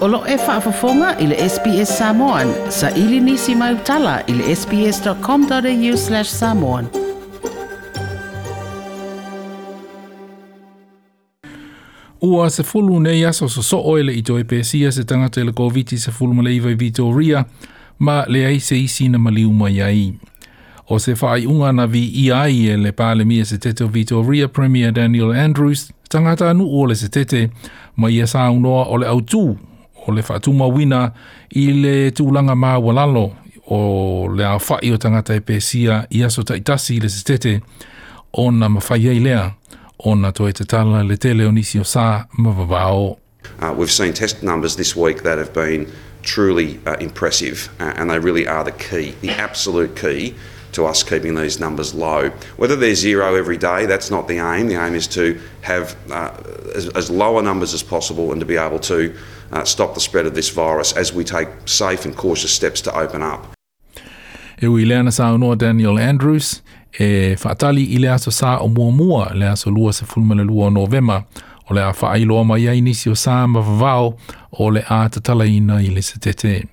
Olo e whaafafonga i le SPS Samoan. Sa ili nisi mai utala i le sps.com.au slash samoan. Ua se fulu nei aso so so oile i to e pesia se tangata le COVID se fulu ma i Vitoria, ma le ai se isi na maliu mai ai. O se whaai unga na vi i ai e le pāle mia se tete o Vitoria Premier Daniel Andrews, tangata anu o le se tete, ma ia sa unoa o le autū, o le whaatuma wina i le tūlanga mā walalo, o le a whai o tangata e pēsia i aso taitasi i le sitete o na mawhaiei lea, ona na e te tala le tele o nisi o sā mawawao. Uh, we've seen test numbers this week that have been truly uh, impressive, uh, and they really are the key, the absolute key to us keeping these numbers low. Whether they're zero every day, that's not the aim. The aim is to have uh, as, as lower numbers as possible and to be able to uh, stop the spread of this virus as we take safe and cautious steps to open up. E ui lea na Daniel Andrews, e whaatali i le aso sa o mua mua le aso lua se fulmana lua o novema, o le a whaailoa mai ai nisi o sa mawawao o le a tatala ina i le se tete.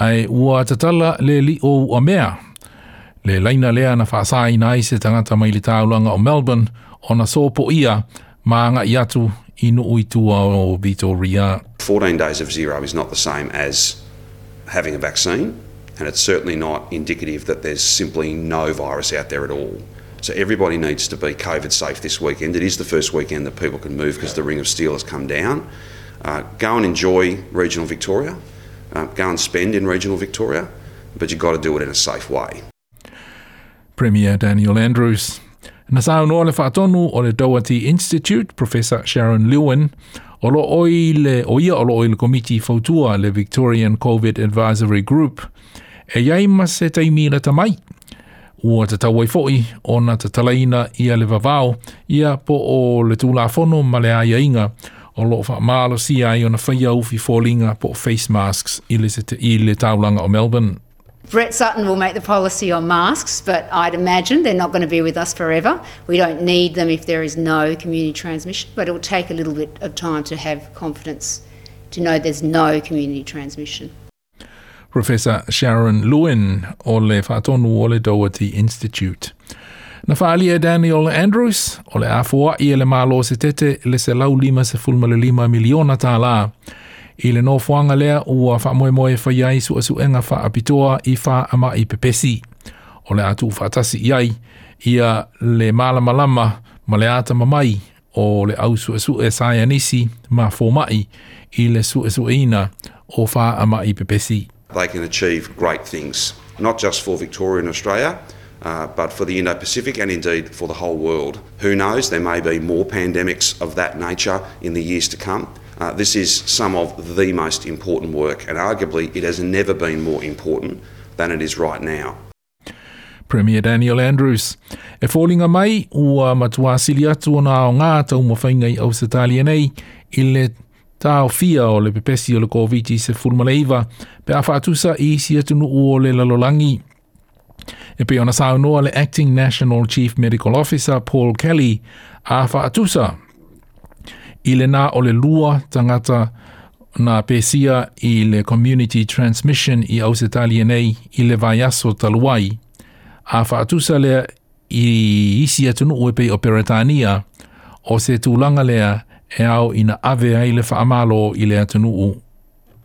Ai ua tatala le li o ua mea, le laina lea na whaasa ina ai se tangata mai le taulanga o Melbourne, o na sopo ia, ma nga i atu inu uitua o Vitoria. 14 days of zero is not the same as having a vaccine, and it's certainly not indicative that there's simply no virus out there at all. So everybody needs to be COVID safe this weekend. It is the first weekend that people can move because the ring of steel has come down. Uh, go and enjoy regional Victoria. Uh, go and spend in regional Victoria, but you've got to do it in a safe way. Premier Daniel Andrews. Na sa no le whaatonu o le Doherty Institute, Professor Sharon Lewin, o lo oi le o ia o lo oi le komiti fautua le Victorian COVID Advisory Group, e iai ma se taimi le tamai. Ua te tauai foi o na te talaina ia le vavao, ia po o le tūla fono ma le aia inga, o lo wha maalo si ai o na whaia ufi fōlinga po face masks i le, te, i le taulanga o Melbourne. Brett Sutton will make the policy on masks, but I'd imagine they're not going to be with us forever. We don't need them if there is no community transmission, but it will take a little bit of time to have confidence to know there's no community transmission. Professor Sharon Lewin o le whaatonu o Doherty Institute. Na whaalia Daniel Andrews o le afua i le malo se tete le se lau lima se fulma le lima miliona. I le no fuanga lea ua wha moe moe wha iai su asu enga wha apitoa i wha ama i pepesi. O le atu whatasi iai ia le malama lama ma le ata mamai o le au su asu e saia nisi ma fōmai i le su asu ina o wha ama i pepesi. They can achieve great things, not just for Victoria and Australia, uh, but for the Indo Pacific and indeed for the whole world. Who knows, there may be more pandemics of that nature in the years to come. Uh, this is some of the most important work, and arguably it has never been more important than it is right now. Premier Daniel Andrews. E fōlinga mai, ua matua sili atu o nā o ngā tau mawhainga i Ausitalia nei, i le tāo fia o le pepesi o le COVID se fulmaleiva, pe a whaatusa i isi atunu o le lalolangi. E pe ona sao noa le Acting National Chief Medical Officer Paul Kelly a whaatusa i le nā o le lua tangata nā pesia i le community transmission i Ausitalia nei i le vaiaso taluai. A whaatusa lea i isi atunu ue pe o Peretania o se tūlanga lea e au ina ave ai le whaamalo i le atunu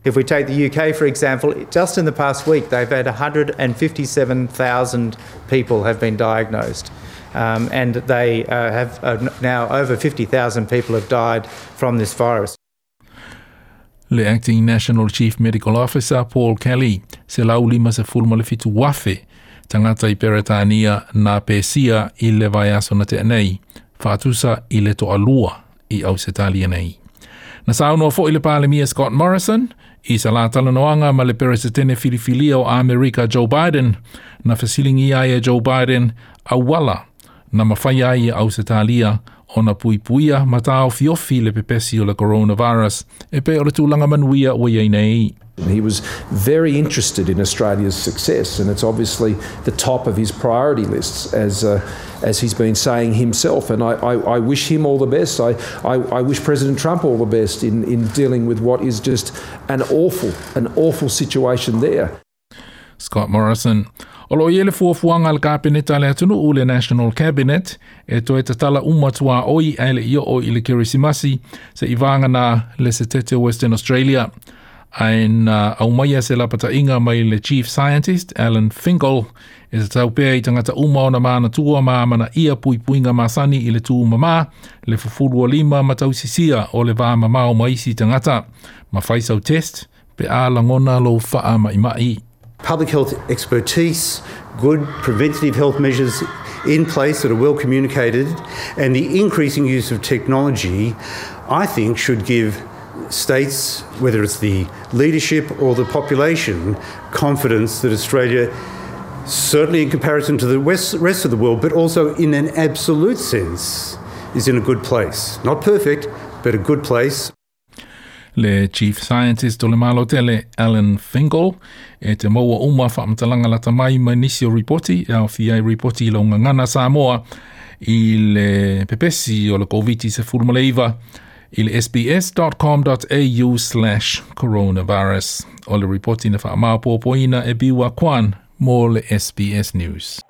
If we take the UK, for example, just in the past week, they've had 157,000 people have been diagnosed. Um, and they uh, have uh, now over 50,000 people have died from this virus. Le Acting National Chief Medical Officer Paul Kelly se lau lima se fulma le fitu wafe tangata i Peretania na pesia i le vai aso na te nei, whātusa i le to alua i Ausitalia nei. Na saunoa fo i le pāle mia Scott Morrison, i sa la talanoanga ma le peresetene filifilia o Amerika Joe Biden, na fasilingi ai e Joe Biden a wala na mawhai ai e Ausitalia o na ma tāo fiofi le pepesi o le coronavirus e pe o le tūlanga manuia o iei nei. He was very interested in Australia's success, and it's obviously the top of his priority lists, as uh, as he's been saying himself. And I, I, I wish him all the best. I, I, I, wish President Trump all the best in, in dealing with what is just an awful, an awful situation there. Scott Morrison. O lo ele fuafuanga al kabineta le atunu u le National Cabinet e toe te tala umatua oi ele i o i le kirisimasi se i na le se tete Western Australia. Ain uh, au maia se lapata inga mai le Chief Scientist, Alan Finkel, e se tau pēa i tangata uma o na mana tua maa mana ia pui puinga masani i le tū mama, le fufurua lima matausisia o le vā mama o maisi tangata, ma faisau test, pe a langona lo faa mai mai. Public health expertise, good preventative health measures in place that are well communicated, and the increasing use of technology, I think, should give states, whether it's the leadership or the population, confidence that Australia, certainly in comparison to the rest of the world, but also in an absolute sense, is in a good place. Not perfect, but a good place. Le Chief Scientist o le malo tele Alan Finkel e te maua uma whaamtalanga la tamai ma nisi o ripoti e au fiai ripoti lo ngangana Samoa i le pepesi o le COVID-19 se furmaleiva il sbs.com.au slash coronavirus. O le reporti na wha maapopoina e biwa kwan mō le SBS News.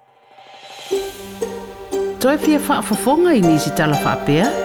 Toi fia whaafafonga i nisi tala whaapea?